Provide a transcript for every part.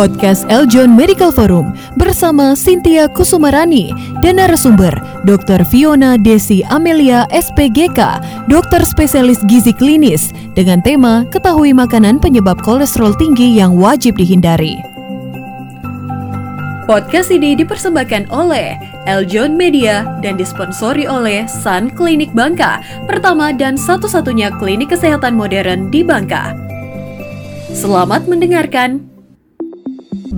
podcast Eljon Medical Forum bersama Cynthia Kusumarani dan narasumber Dr. Fiona Desi Amelia SPGK, dokter spesialis gizi klinis dengan tema ketahui makanan penyebab kolesterol tinggi yang wajib dihindari. Podcast ini dipersembahkan oleh Eljon Media dan disponsori oleh Sun Klinik Bangka, pertama dan satu-satunya klinik kesehatan modern di Bangka. Selamat mendengarkan.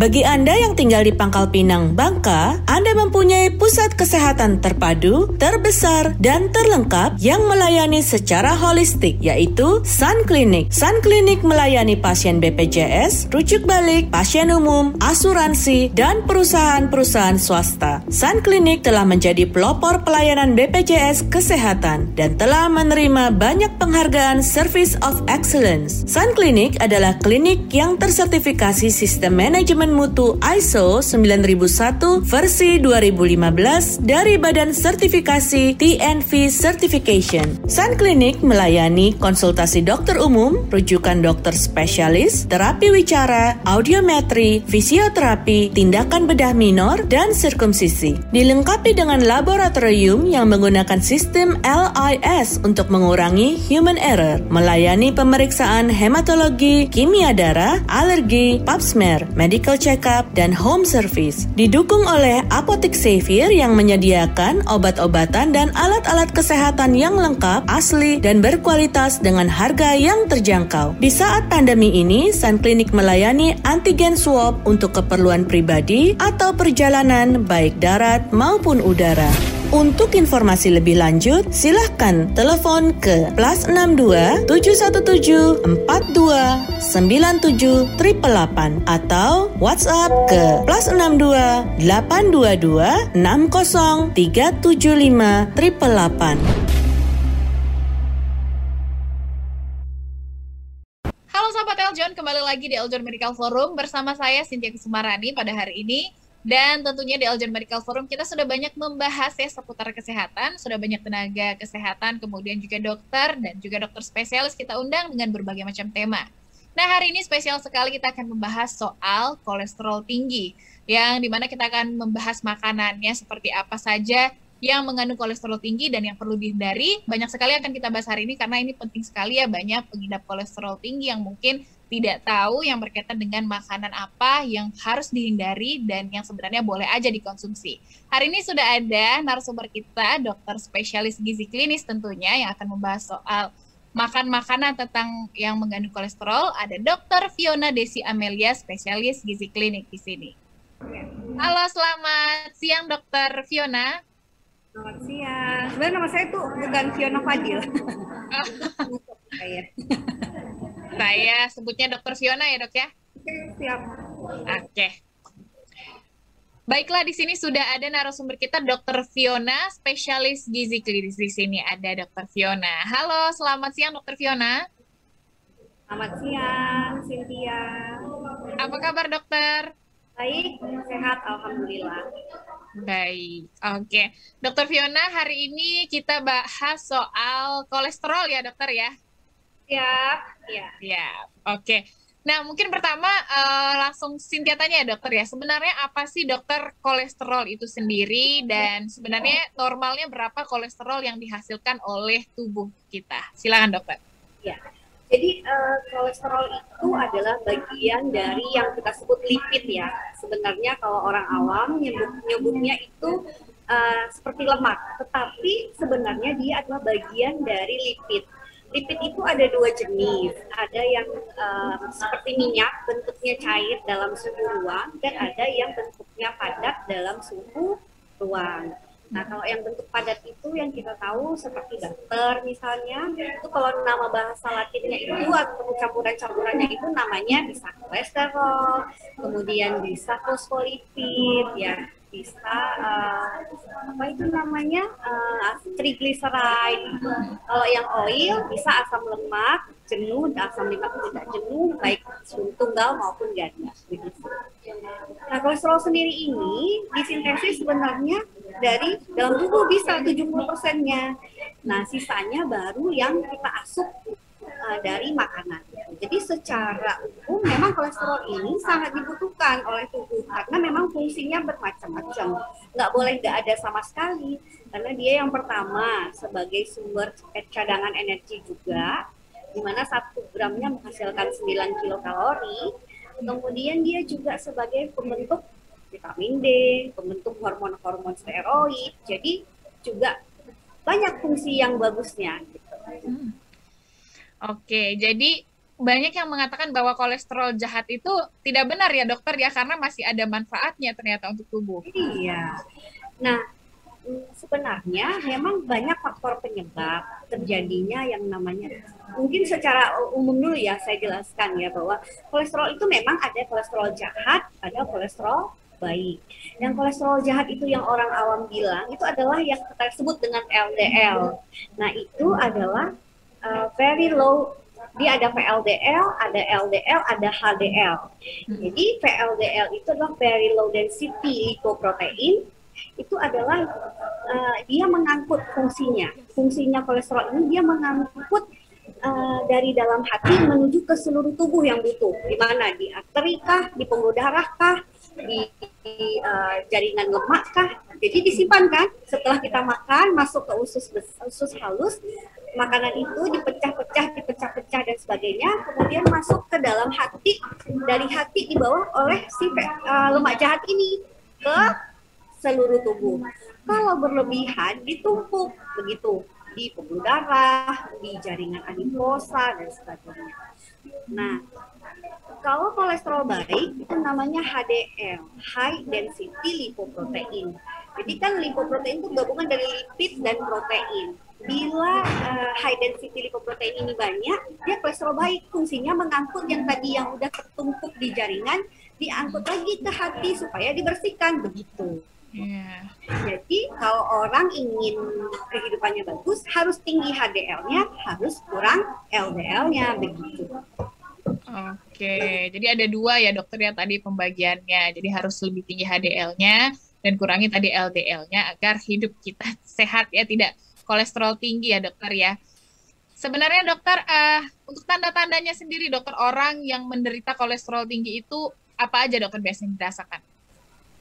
Bagi Anda yang tinggal di Pangkal Pinang, Bangka, Anda mempunyai pusat kesehatan terpadu, terbesar, dan terlengkap yang melayani secara holistik, yaitu Sun Clinic. Sun Clinic melayani pasien BPJS, rujuk balik, pasien umum, asuransi, dan perusahaan-perusahaan swasta. Sun Clinic telah menjadi pelopor pelayanan BPJS kesehatan dan telah menerima banyak penghargaan Service of Excellence. Sun Clinic adalah klinik yang tersertifikasi sistem manajemen mutu ISO 9001 versi 2015 dari Badan Sertifikasi TNV Certification. Sun Clinic melayani konsultasi dokter umum, rujukan dokter spesialis, terapi wicara, audiometri, fisioterapi, tindakan bedah minor, dan sirkumsisi. Dilengkapi dengan laboratorium yang menggunakan sistem LIS untuk mengurangi human error, melayani pemeriksaan hematologi, kimia darah, alergi, pap smear, medical medical check-up, dan home service. Didukung oleh Apotek Xavier yang menyediakan obat-obatan dan alat-alat kesehatan yang lengkap, asli, dan berkualitas dengan harga yang terjangkau. Di saat pandemi ini, Sun Clinic melayani antigen swab untuk keperluan pribadi atau perjalanan baik darat maupun udara. Untuk informasi lebih lanjut, silahkan telepon ke plus 62 717 42 97 888 atau WhatsApp ke plus 62 822 60 375 888. Halo sahabat Eljon, kembali lagi di Eljon Medical Forum bersama saya Cynthia Kusumarani pada hari ini dan tentunya di Eljon Medical Forum kita sudah banyak membahas ya seputar kesehatan, sudah banyak tenaga kesehatan, kemudian juga dokter dan juga dokter spesialis kita undang dengan berbagai macam tema. Nah hari ini spesial sekali kita akan membahas soal kolesterol tinggi, yang di mana kita akan membahas makanannya seperti apa saja yang mengandung kolesterol tinggi dan yang perlu dihindari. Banyak sekali akan kita bahas hari ini karena ini penting sekali ya banyak pengidap kolesterol tinggi yang mungkin tidak tahu yang berkaitan dengan makanan apa yang harus dihindari dan yang sebenarnya boleh aja dikonsumsi. Hari ini sudah ada narasumber kita, dokter spesialis gizi klinis tentunya yang akan membahas soal makan makanan tentang yang mengandung kolesterol. Ada dokter Fiona Desi Amelia, spesialis gizi klinik di sini. Halo, selamat siang dokter Fiona. Selamat siang. Sebenarnya nama saya tuh bukan Fiona Fadil. Saya sebutnya Dokter Fiona ya dok ya. Oke siap. Oke. Baiklah di sini sudah ada narasumber kita Dokter Fiona, spesialis gizi klinis di sini ada Dokter Fiona. Halo, selamat siang Dokter Fiona. Selamat siang Cynthia. Apa kabar dokter? Baik, sehat Alhamdulillah. Baik, oke. Dokter Fiona, hari ini kita bahas soal kolesterol ya dokter ya? Siap, ya. Ya, oke. Nah, mungkin pertama uh, langsung Cynthia tanya ya dokter ya, sebenarnya apa sih dokter kolesterol itu sendiri dan sebenarnya normalnya berapa kolesterol yang dihasilkan oleh tubuh kita? Silakan dokter. Ya, jadi uh, kolesterol itu adalah bagian dari yang kita sebut lipid ya. Sebenarnya kalau orang awam nyebut nyebutnya itu uh, seperti lemak, tetapi sebenarnya dia adalah bagian dari lipid lipid itu ada dua jenis. Ada yang um, seperti minyak, bentuknya cair dalam suhu ruang, dan ada yang bentuknya padat dalam suhu ruang. Nah, kalau yang bentuk padat itu yang kita tahu seperti butter misalnya, itu kalau nama bahasa latinnya itu atau campuran-campurannya itu namanya bisa kolesterol, kemudian bisa fosfolipid, ya bisa uh, apa itu namanya uh, triglyceride. Kalau yang oil bisa asam lemak jenuh, asam lemak tidak jenuh baik tunggal maupun ganda. Nah kolesterol sendiri ini disintesis sebenarnya dari dalam tubuh bisa 70 persennya. Nah sisanya baru yang kita asup uh, dari makanan. Jadi secara umum memang kolesterol ini sangat dibutuhkan oleh tubuh karena memang fungsinya bermacam-macam. Nggak boleh nggak ada sama sekali karena dia yang pertama sebagai sumber cadangan energi juga, di mana satu gramnya menghasilkan 9 kilokalori. Kemudian dia juga sebagai pembentuk vitamin D, pembentuk hormon-hormon steroid. Jadi juga banyak fungsi yang bagusnya. Gitu. Hmm. Oke, jadi banyak yang mengatakan bahwa kolesterol jahat itu tidak benar ya dokter ya karena masih ada manfaatnya ternyata untuk tubuh. Iya. Nah, sebenarnya memang banyak faktor penyebab terjadinya yang namanya mungkin secara umum dulu ya saya jelaskan ya bahwa kolesterol itu memang ada kolesterol jahat, ada kolesterol baik. Yang kolesterol jahat itu yang orang awam bilang itu adalah yang kita sebut dengan LDL. Nah, itu adalah uh, very low dia ada VLDL, ada LDL, ada HDL. Hmm. Jadi VLDL itu adalah very low density lipoprotein. Itu adalah uh, dia mengangkut fungsinya. Fungsinya kolesterol ini dia mengangkut uh, dari dalam hati menuju ke seluruh tubuh yang butuh. Di mana? Di arteri kah, di pembuluh darah kah, di, di uh, jaringan lemak kah. Jadi disimpan kan setelah kita makan masuk ke usus usus halus makanan itu dipecah-pecah, dipecah-pecah dan sebagainya, kemudian masuk ke dalam hati, dari hati dibawa oleh si uh, lemak jahat ini ke seluruh tubuh. Kalau berlebihan ditumpuk begitu di pembuluh darah, di jaringan adiposa dan sebagainya. Nah, kalau kolesterol baik itu namanya HDL, high density lipoprotein. Jadi kan lipoprotein itu gabungan dari lipid dan protein bila uh, high density lipoprotein ini banyak, dia kolesterol baik. Fungsinya mengangkut yang tadi yang udah tertumpuk di jaringan, diangkut lagi ke hati supaya dibersihkan begitu. Yeah. Jadi kalau orang ingin kehidupannya bagus, harus tinggi HDL-nya, harus kurang LDL-nya begitu. Oke, jadi ada dua ya dokter ya tadi pembagiannya. Jadi harus lebih tinggi HDL-nya dan kurangi tadi LDL-nya agar hidup kita sehat ya, tidak kolesterol tinggi ya dokter ya. Sebenarnya dokter, uh, untuk tanda-tandanya sendiri dokter orang yang menderita kolesterol tinggi itu apa aja dokter biasanya dirasakan?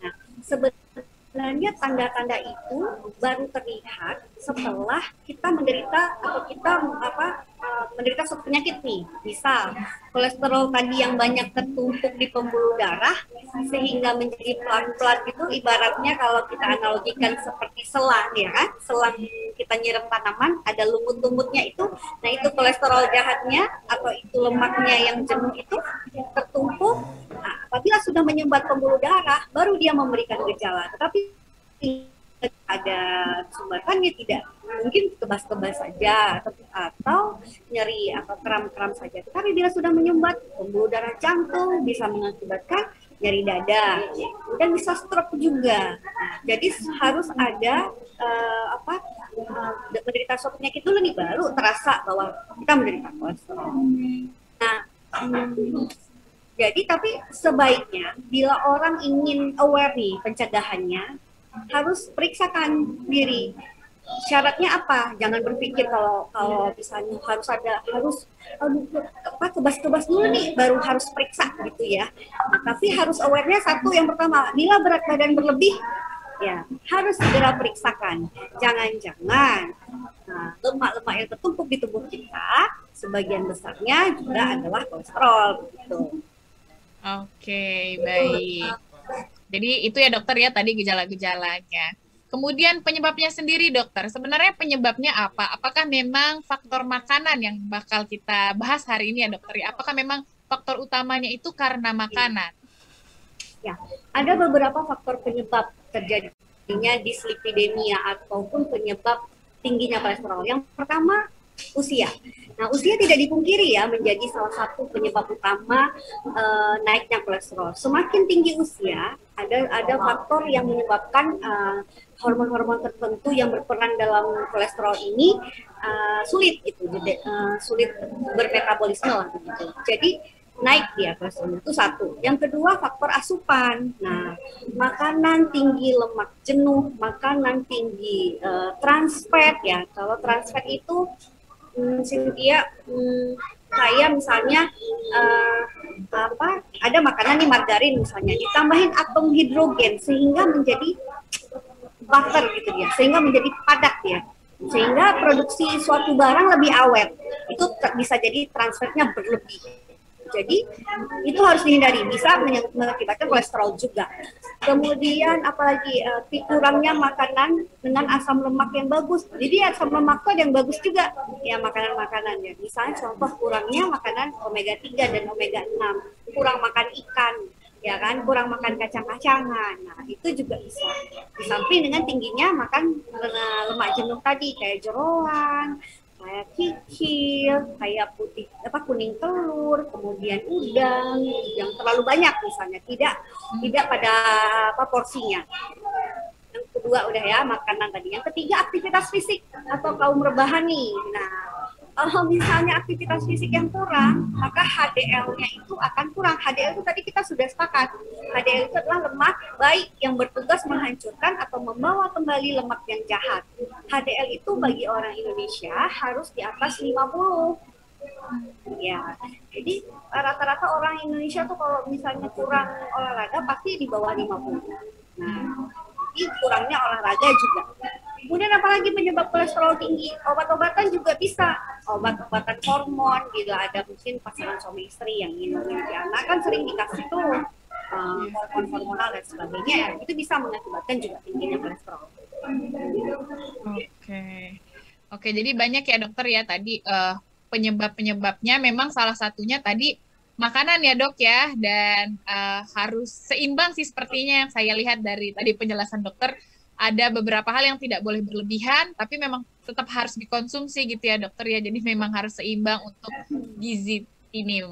Nah, sebenarnya tanda-tanda itu baru terlihat setelah kita menderita atau kita apa uh, menderita suatu penyakit nih. Misal kolesterol tadi yang banyak tertumpuk di pembuluh darah sehingga menjadi pelan-pelan itu ibaratnya kalau kita analogikan seperti selang ya kan, selang kita nyiram tanaman ada lumut-lumutnya itu, nah itu kolesterol jahatnya atau itu lemaknya yang jenuh itu tertumpuk. Nah, apabila sudah menyumbat pembuluh darah, baru dia memberikan gejala. Tetapi ada sumbatannya tidak mungkin kebas-kebas saja atau, atau nyeri atau kram-kram saja. Tetapi bila sudah menyumbat pembuluh darah jantung bisa mengakibatkan nyeri dada dan bisa stroke juga. Jadi harus ada uh, apa uh, menderita suatu penyakit dulu nih baru terasa bahwa kita menderita kolesterol. Nah jadi tapi sebaiknya bila orang ingin aware nih pencegahannya harus periksakan diri. Syaratnya apa? Jangan berpikir kalau kalau misalnya harus ada harus apa kebas-kebas dulu nih baru harus periksa gitu ya. Tapi harus awarenya satu yang pertama bila berat badan berlebih ya harus segera periksakan. Jangan-jangan nah, lemak-lemak yang tertumpuk di tubuh kita sebagian besarnya juga adalah kolesterol gitu. Oke okay, baik jadi itu ya dokter ya tadi gejala-gejalanya. Kemudian penyebabnya sendiri dokter, sebenarnya penyebabnya apa? Apakah memang faktor makanan yang bakal kita bahas hari ini ya dokter? Ya? Apakah memang faktor utamanya itu karena makanan? Ya, ada beberapa faktor penyebab terjadinya dislipidemia ataupun penyebab tingginya kolesterol. Yang pertama usia. Nah, usia tidak dipungkiri ya menjadi salah satu penyebab utama uh, naiknya kolesterol. Semakin tinggi usia, ada ada faktor yang menyebabkan hormon hormon-hormon tertentu yang berperan dalam kolesterol ini uh, sulit jadi uh, sulit bermetabolisme lah gitu. Jadi naik dia kolesterol itu satu. Yang kedua faktor asupan. Nah, makanan tinggi lemak jenuh, makanan tinggi uh, trans fat ya. Kalau trans fat itu hmm, Cynthia hmm, kayak misalnya uh, apa ada makanan nih margarin misalnya ditambahin atom hidrogen sehingga menjadi butter gitu ya sehingga menjadi padat ya sehingga produksi suatu barang lebih awet itu bisa jadi transfernya berlebih jadi itu harus dihindari, bisa mengakibatkan kolesterol juga. Kemudian apalagi uh, kurangnya makanan dengan asam lemak yang bagus. Jadi asam lemak yang bagus juga ya makanan-makanannya. Misalnya contoh kurangnya makanan omega 3 dan omega 6, kurang makan ikan, ya kan kurang makan kacang-kacangan nah itu juga bisa di samping dengan tingginya makan lemak jenuh tadi kayak jeroan kayak kikil, kayak putih apa kuning telur, kemudian udang yang terlalu banyak misalnya, tidak hmm. tidak pada apa porsinya. Yang kedua udah ya makanan tadi. Yang ketiga aktivitas fisik atau kaum rebahan nih. Nah, kalau misalnya aktivitas fisik yang kurang, maka HDL-nya itu akan kurang. HDL itu tadi kita sudah sepakat. HDL itu adalah lemak baik yang bertugas menghancurkan atau membawa kembali lemak yang jahat. HDL itu bagi orang Indonesia harus di atas 50. Ya, jadi rata-rata orang Indonesia tuh kalau misalnya kurang olahraga pasti di bawah 50. Nah, ini kurangnya olahraga juga. Kemudian apalagi penyebab kolesterol tinggi? Obat-obatan juga bisa. Obat-obatan hormon gitu. Ada mungkin pasangan suami istri yang ingin memiliki anak kan sering dikasih tuh uh, hormon hormonal dan sebagainya. Itu bisa mengakibatkan juga tingginya kolesterol. Oke. Okay. Oke, jadi banyak ya dokter ya tadi uh, penyebab-penyebabnya memang salah satunya tadi makanan ya dok ya dan uh, harus seimbang sih sepertinya yang saya lihat dari tadi penjelasan dokter ada beberapa hal yang tidak boleh berlebihan, tapi memang tetap harus dikonsumsi gitu ya dokter ya. Jadi memang harus seimbang untuk gizi ini.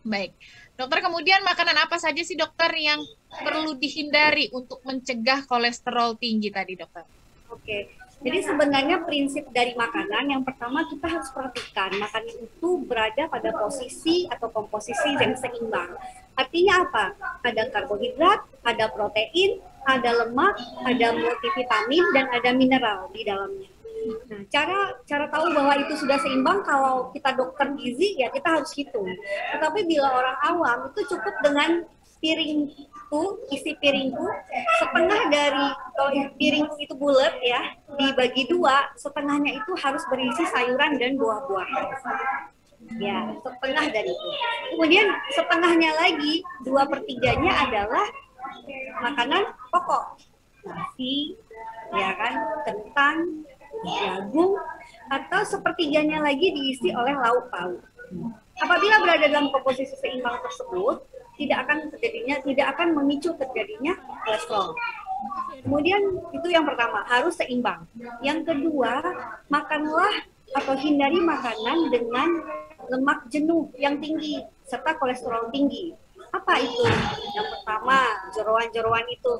Baik. Dokter kemudian makanan apa saja sih dokter yang perlu dihindari untuk mencegah kolesterol tinggi tadi dokter? Oke. Jadi sebenarnya prinsip dari makanan yang pertama kita harus perhatikan makanan itu berada pada posisi atau komposisi yang seimbang. Artinya apa? Ada karbohidrat, ada protein, ada lemak, ada multivitamin dan ada mineral di dalamnya. Nah, cara cara tahu bahwa itu sudah seimbang kalau kita dokter gizi ya kita harus hitung. Tetapi bila orang awam itu cukup dengan piringku, isi piringku setengah dari kalau piringku itu bulat ya dibagi dua, setengahnya itu harus berisi sayuran dan buah-buahan. Ya, setengah dari itu. Kemudian setengahnya lagi, dua pertiganya adalah makanan pokok. Nasi ya kan kentang jagung atau sepertiganya lagi diisi oleh lauk pauk. Apabila berada dalam komposisi seimbang tersebut tidak akan terjadinya tidak akan memicu terjadinya kolesterol. Kemudian itu yang pertama harus seimbang. Yang kedua makanlah atau hindari makanan dengan lemak jenuh yang tinggi serta kolesterol tinggi apa itu? Yang pertama, jeroan-jeroan itu.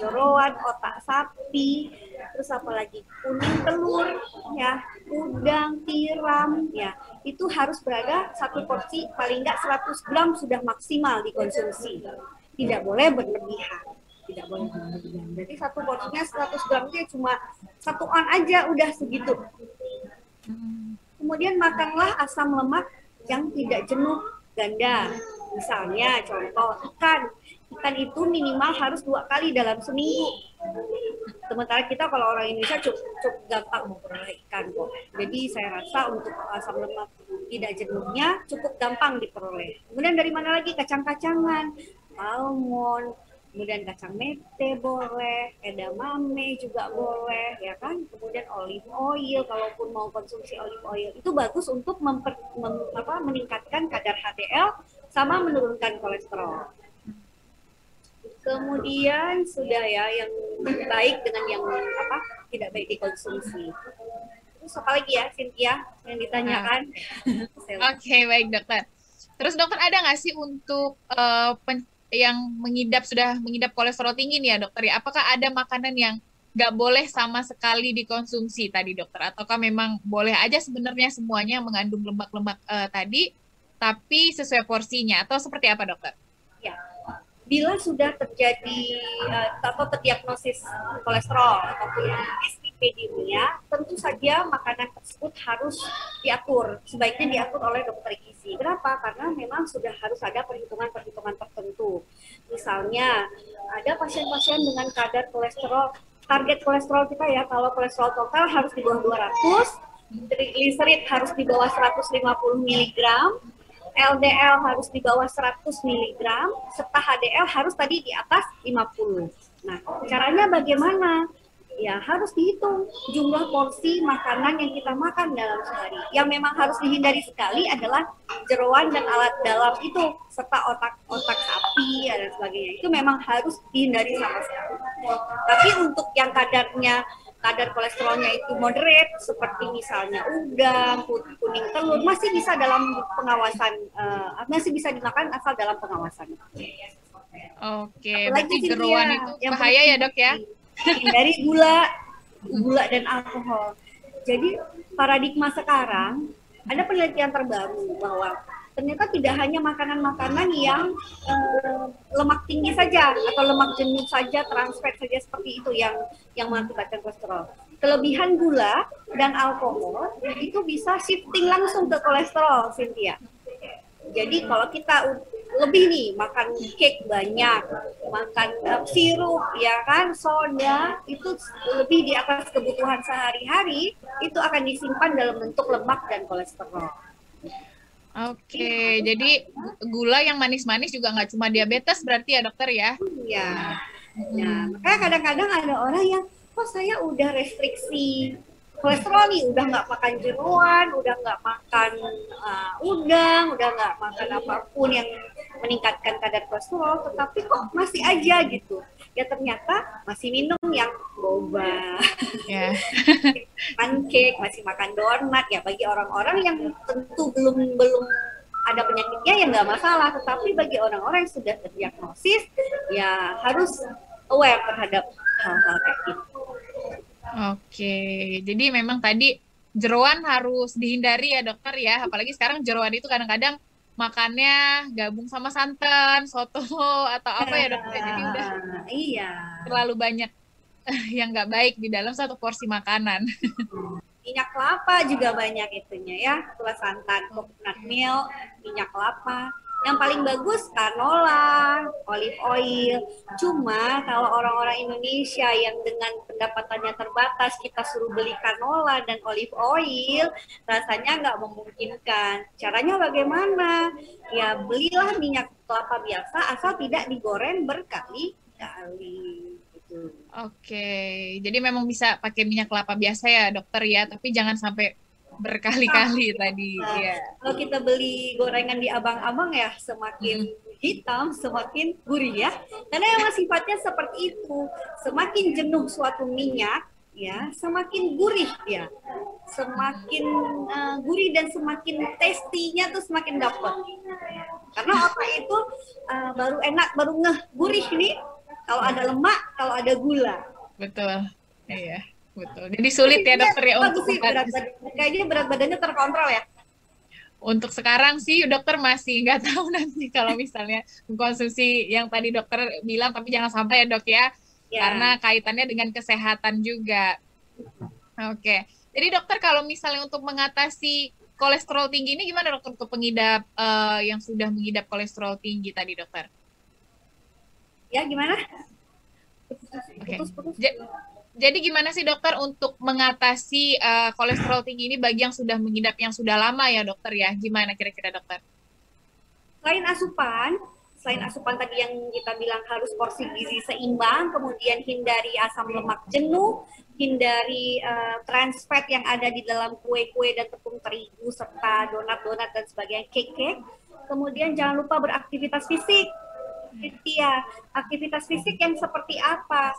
Jeroan otak sapi, terus apa lagi? Kuning telur, ya, udang, tiram, ya. Itu harus berada satu porsi paling enggak 100 gram sudah maksimal dikonsumsi. Tidak boleh berlebihan tidak boleh berlebihan. Jadi satu porsinya 100 gram itu cuma satu on aja udah segitu. Kemudian makanlah asam lemak yang tidak jenuh ganda. Misalnya contoh ikan, ikan itu minimal harus dua kali dalam seminggu. Sementara kita kalau orang Indonesia cukup, cukup gampang memperoleh ikan kok. Jadi saya rasa untuk asam lemak tidak jenuhnya cukup gampang diperoleh. Kemudian dari mana lagi kacang-kacangan, almond, kemudian kacang mete boleh, edamame juga boleh, ya kan? Kemudian olive oil, kalaupun mau konsumsi olive oil itu bagus untuk memper, mem, apa, meningkatkan kadar HDL sama menurunkan kolesterol. Kemudian sudah ya yang baik dengan yang apa tidak baik dikonsumsi. Terus apa lagi ya Cynthia yang ditanyakan? Oke okay, baik dokter. Terus dokter ada nggak sih untuk uh, yang mengidap sudah mengidap kolesterol tinggi nih ya dokter ya? Apakah ada makanan yang nggak boleh sama sekali dikonsumsi tadi dokter? Ataukah memang boleh aja sebenarnya semuanya mengandung lemak-lemak uh, tadi? Tapi sesuai porsinya atau seperti apa dokter? Ya, bila sudah terjadi uh, atau terdiagnosis kolesterol ataupun dislipidemia, tentu saja makanan tersebut harus diatur, sebaiknya diatur oleh dokter gizi. Kenapa? Karena memang sudah harus ada perhitungan-perhitungan tertentu. Misalnya, ada pasien-pasien dengan kadar kolesterol, target kolesterol kita ya, kalau kolesterol total harus di bawah 200, trigliserid harus di bawah 150 mg, LDL harus di bawah 100 mg, serta HDL harus tadi di atas 50. Nah, caranya bagaimana? Ya, harus dihitung jumlah porsi makanan yang kita makan dalam sehari. Yang memang harus dihindari sekali adalah jeruan dan alat dalam itu, serta otak-otak sapi dan sebagainya. Itu memang harus dihindari sama sekali. Tapi untuk yang kadarnya kadar kolesterolnya itu moderate seperti misalnya udang, kuning telur masih bisa dalam pengawasan uh, masih bisa dimakan asal dalam pengawasan. Oke, berarti jeruan itu yang bahaya ya dok ya? Dari gula, gula dan alkohol. Jadi paradigma sekarang ada penelitian terbaru bahwa ternyata tidak hanya makanan-makanan yang uh, lemak tinggi saja atau lemak jenuh saja, trans fat saja seperti itu yang yang mengakibatkan kolesterol. Kelebihan gula dan alkohol itu bisa shifting langsung ke kolesterol, Cynthia. Jadi kalau kita lebih nih makan cake banyak, makan uh, sirup ya kan, soda itu lebih di atas kebutuhan sehari-hari itu akan disimpan dalam bentuk lemak dan kolesterol. Oke, okay, jadi gula yang manis-manis juga nggak cuma diabetes berarti ya dokter ya? Iya. Nah, makanya kadang-kadang ada orang yang, kok saya udah restriksi kolesterol nih, udah nggak makan jeruan, udah nggak makan uh, udang, udah nggak makan apa pun yang meningkatkan kadar kolesterol, tetapi kok masih aja gitu ya ternyata masih minum yang boba, yeah. pancake, masih makan donat. Ya bagi orang-orang yang tentu belum belum ada penyakitnya ya nggak masalah, tetapi bagi orang-orang yang sudah terdiagnosis ya harus aware terhadap hal-hal kayak gitu. Oke, jadi memang tadi jeruan harus dihindari ya dokter ya, apalagi sekarang jeruan itu kadang-kadang makannya gabung sama santan, soto atau apa ya dok? Jadi udah iya. terlalu banyak yang nggak baik di dalam satu porsi makanan. Minyak kelapa juga banyak itunya ya, plus santan, coconut milk, minyak kelapa yang paling bagus canola, olive oil. Cuma kalau orang-orang Indonesia yang dengan pendapatannya terbatas kita suruh beli canola dan olive oil, rasanya nggak memungkinkan. Caranya bagaimana? Ya belilah minyak kelapa biasa asal tidak digoreng berkali-kali. Gitu. Oke, jadi memang bisa pakai minyak kelapa biasa ya dokter ya, tapi jangan sampai berkali-kali nah, tadi. Nah, ya. Kalau kita beli gorengan di abang-abang ya semakin hmm. hitam, semakin gurih ya. Karena yang sifatnya seperti itu. Semakin jenuh suatu minyak, ya, semakin gurih ya. Semakin uh, gurih dan semakin tastinya tuh semakin dapat. Karena otak itu uh, baru enak, baru ngeh gurih nih kalau ada lemak, kalau ada gula. Betul. Iya betul. Jadi sulit ya dokter ya untuk sih, berat kayaknya berat badannya terkontrol ya. Untuk sekarang sih dokter masih nggak tahu nanti kalau misalnya mengkonsumsi yang tadi dokter bilang tapi jangan sampai ya dok ya, ya. karena kaitannya dengan kesehatan juga. Oke, jadi dokter kalau misalnya untuk mengatasi kolesterol tinggi ini gimana dokter untuk pengidap uh, yang sudah mengidap kolesterol tinggi tadi dokter? Ya gimana? Oke. Okay. Jadi gimana sih dokter untuk mengatasi uh, kolesterol tinggi ini bagi yang sudah mengidap yang sudah lama ya dokter ya? Gimana kira-kira dokter? Selain asupan, selain asupan tadi yang kita bilang harus porsi gizi seimbang, kemudian hindari asam lemak jenuh, hindari uh, trans fat yang ada di dalam kue-kue dan tepung terigu serta donat-donat dan sebagainya, cake-cake. Kemudian jangan lupa beraktivitas fisik. Iya, aktivitas fisik yang seperti apa?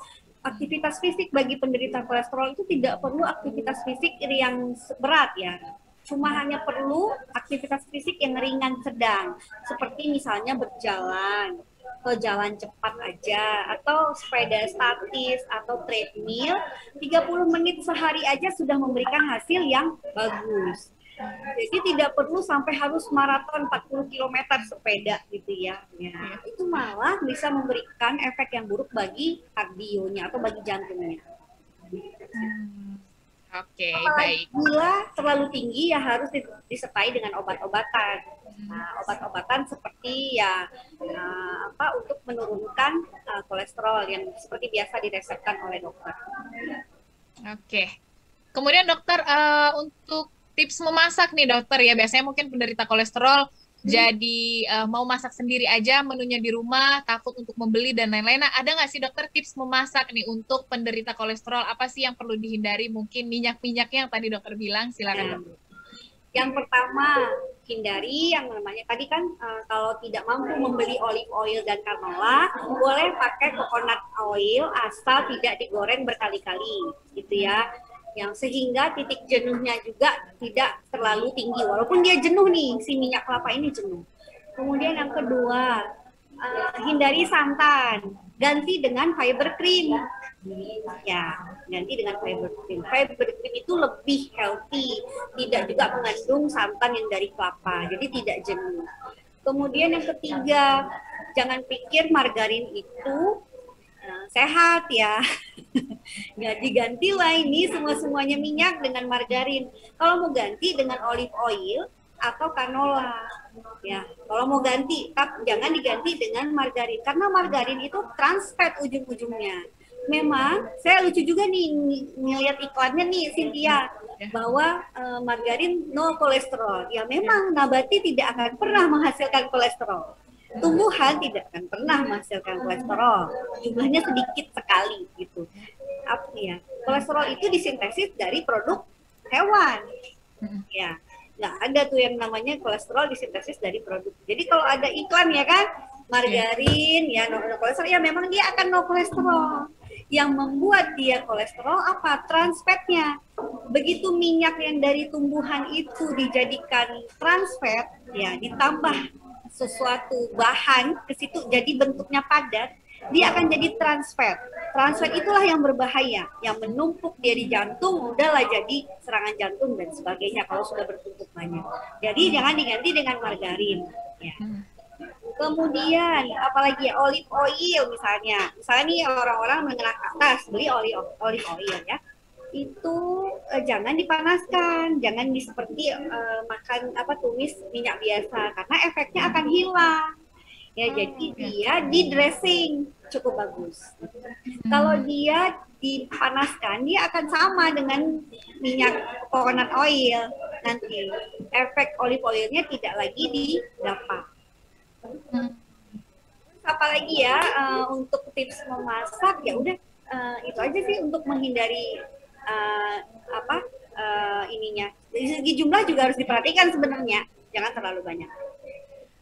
Aktivitas fisik bagi penderita kolesterol itu tidak perlu aktivitas fisik yang berat ya. Cuma hanya perlu aktivitas fisik yang ringan sedang, seperti misalnya berjalan, atau jalan cepat aja, atau sepeda statis, atau treadmill, 30 menit sehari aja sudah memberikan hasil yang bagus. Jadi tidak perlu sampai harus maraton 40 km sepeda gitu ya. ya. Itu malah bisa memberikan efek yang buruk bagi kardionya atau bagi jantungnya. Hmm. Oke, okay, baik. Gula terlalu tinggi ya harus disertai dengan obat-obatan. Nah, obat-obatan seperti ya uh, apa untuk menurunkan uh, kolesterol yang seperti biasa diresepkan oleh dokter. Oke. Okay. Kemudian dokter uh, untuk tips memasak nih dokter ya. Biasanya mungkin penderita kolesterol jadi uh, mau masak sendiri aja menunya di rumah takut untuk membeli dan lain-lain. Nah ada nggak sih dokter tips memasak nih untuk penderita kolesterol? Apa sih yang perlu dihindari? Mungkin minyak-minyaknya yang tadi dokter bilang silakan ya. yang pertama hindari yang namanya tadi kan uh, kalau tidak mampu membeli olive oil dan canola boleh pakai coconut oil asal tidak digoreng berkali-kali gitu ya yang sehingga titik jenuhnya juga tidak terlalu tinggi walaupun dia jenuh nih si minyak kelapa ini jenuh. Kemudian yang kedua uh, hindari santan, ganti dengan fiber cream. Ya, ganti dengan fiber cream. Fiber cream itu lebih healthy, tidak juga mengandung santan yang dari kelapa, jadi tidak jenuh. Kemudian yang ketiga, jangan pikir margarin itu sehat ya. ganti-ganti lah ini semua-semuanya minyak dengan margarin. Kalau mau ganti dengan olive oil atau canola. Ya, kalau mau ganti, tapi jangan diganti dengan margarin karena margarin itu trans fat ujung-ujungnya. Memang saya lucu juga nih ngeliat iklannya nih Cynthia ya. bahwa uh, margarin no kolesterol. Ya memang nabati tidak akan pernah menghasilkan kolesterol tumbuhan tidak akan pernah menghasilkan kolesterol. Jumlahnya sedikit sekali gitu. Apa ya? Kolesterol itu disintesis dari produk hewan. Ya, nggak ada tuh yang namanya kolesterol disintesis dari produk. Jadi kalau ada iklan ya kan, margarin ya no, no kolesterol ya memang dia akan no kolesterol. Yang membuat dia kolesterol apa? Trans fatnya. Begitu minyak yang dari tumbuhan itu dijadikan trans fat, ya ditambah sesuatu bahan ke situ jadi bentuknya padat, dia akan jadi trans fat. Trans fat itulah yang berbahaya, yang menumpuk dia di jantung, udahlah jadi serangan jantung dan sebagainya kalau sudah bertumpuk banyak. Jadi jangan diganti dengan margarin. Ya. Kemudian apalagi ya, olive oil misalnya. Misalnya nih orang-orang mengenal atas beli olive olive oil ya itu uh, jangan dipanaskan, jangan di seperti uh, makan apa tumis minyak biasa karena efeknya akan hilang. Ya, hmm. jadi dia di dressing cukup bagus. Hmm. Kalau dia dipanaskan, dia akan sama dengan minyak coconut oil nanti. Efek olive oilnya tidak lagi didapat. Hmm. Apalagi ya uh, untuk tips memasak ya udah uh, itu aja sih untuk menghindari uh, apa uh, ininya. Dari segi jumlah juga harus diperhatikan sebenarnya. Jangan terlalu banyak.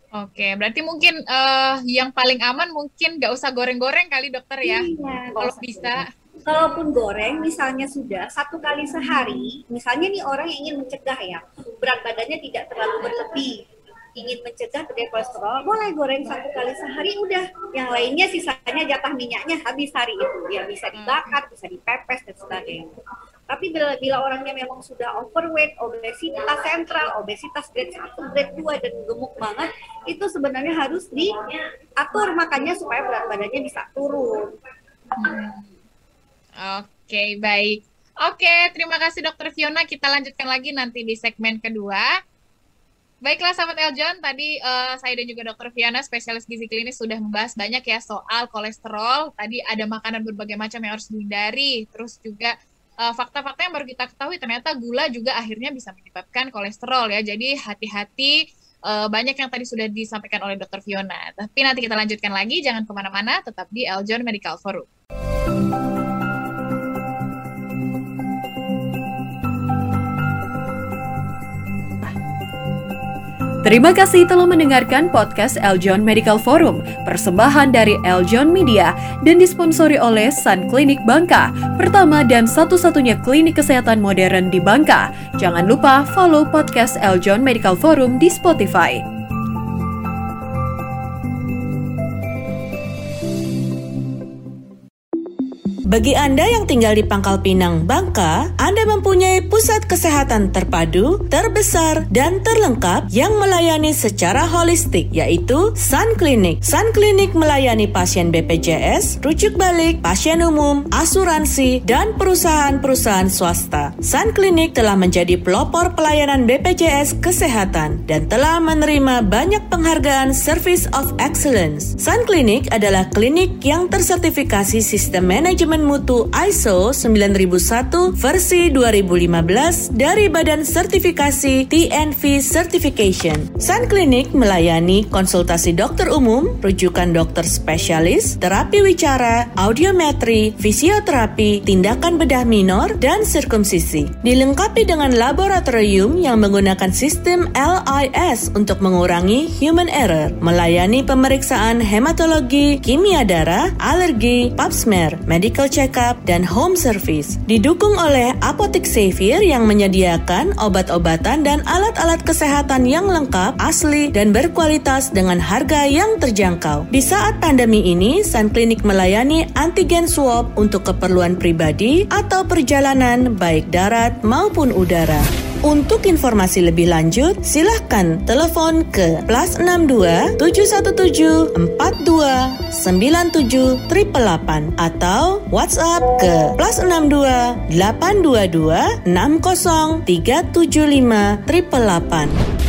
Oke, berarti mungkin uh, yang paling aman mungkin nggak usah goreng-goreng kali dokter ya, iya, kalau bisa. Kalaupun goreng, misalnya sudah satu kali sehari, misalnya nih orang yang ingin mencegah ya, berat badannya tidak terlalu berlebih, ingin mencegah terjadi kolesterol, boleh goreng satu kali sehari udah. Yang lainnya sisanya jatah minyaknya habis hari itu. Ya bisa dibakar, bisa dipepes dan sebagainya. Tapi bila, bila orangnya memang sudah overweight, obesitas sentral, obesitas grade 1, grade 2, dan gemuk banget, itu sebenarnya harus diatur makanya supaya berat badannya bisa turun. Hmm. Oke, okay, baik. Oke, terima kasih Dokter Fiona. Kita lanjutkan lagi nanti di segmen kedua. Baiklah sahabat Eljon, tadi uh, saya dan juga Dokter Viana, spesialis gizi klinis sudah membahas banyak ya soal kolesterol. Tadi ada makanan berbagai macam yang harus dihindari, terus juga eh, fakta-fakta yang baru kita ketahui ternyata gula juga akhirnya bisa menyebabkan kolesterol ya. Jadi hati-hati uh, banyak yang tadi sudah disampaikan oleh Dokter Fiona. Tapi nanti kita lanjutkan lagi, jangan ke mana-mana, tetap di Eljon Medical Forum. Terima kasih telah mendengarkan podcast Eljon Medical Forum, persembahan dari Eljon Media dan disponsori oleh Sun Clinic Bangka, pertama dan satu-satunya klinik kesehatan modern di Bangka. Jangan lupa follow podcast Eljon Medical Forum di Spotify. Bagi Anda yang tinggal di Pangkal Pinang, Bangka, Anda mempunyai pusat kesehatan terpadu, terbesar, dan terlengkap yang melayani secara holistik, yaitu Sun Clinic. Sun Clinic melayani pasien BPJS, rujuk balik, pasien umum, asuransi, dan perusahaan-perusahaan swasta. Sun Clinic telah menjadi pelopor pelayanan BPJS Kesehatan dan telah menerima banyak penghargaan Service of Excellence. Sun Clinic adalah klinik yang tersertifikasi sistem manajemen mutu ISO 9001 versi 2015 dari Badan Sertifikasi TNV Certification. Sun Clinic melayani konsultasi dokter umum, rujukan dokter spesialis, terapi wicara, audiometri, fisioterapi, tindakan bedah minor, dan sirkumsisi. Dilengkapi dengan laboratorium yang menggunakan sistem LIS untuk mengurangi human error, melayani pemeriksaan hematologi, kimia darah, alergi, pap smear, medical check-up, dan home service. Didukung oleh Apotek Xavier yang menyediakan obat-obatan dan alat-alat kesehatan yang lengkap, asli, dan berkualitas dengan harga yang terjangkau. Di saat pandemi ini, Sun Clinic melayani antigen swab untuk keperluan pribadi atau perjalanan baik darat maupun udara. Untuk informasi lebih lanjut, silahkan telepon ke plus 62 717 42 97 888 atau WhatsApp ke plus 62 822 60 375 888.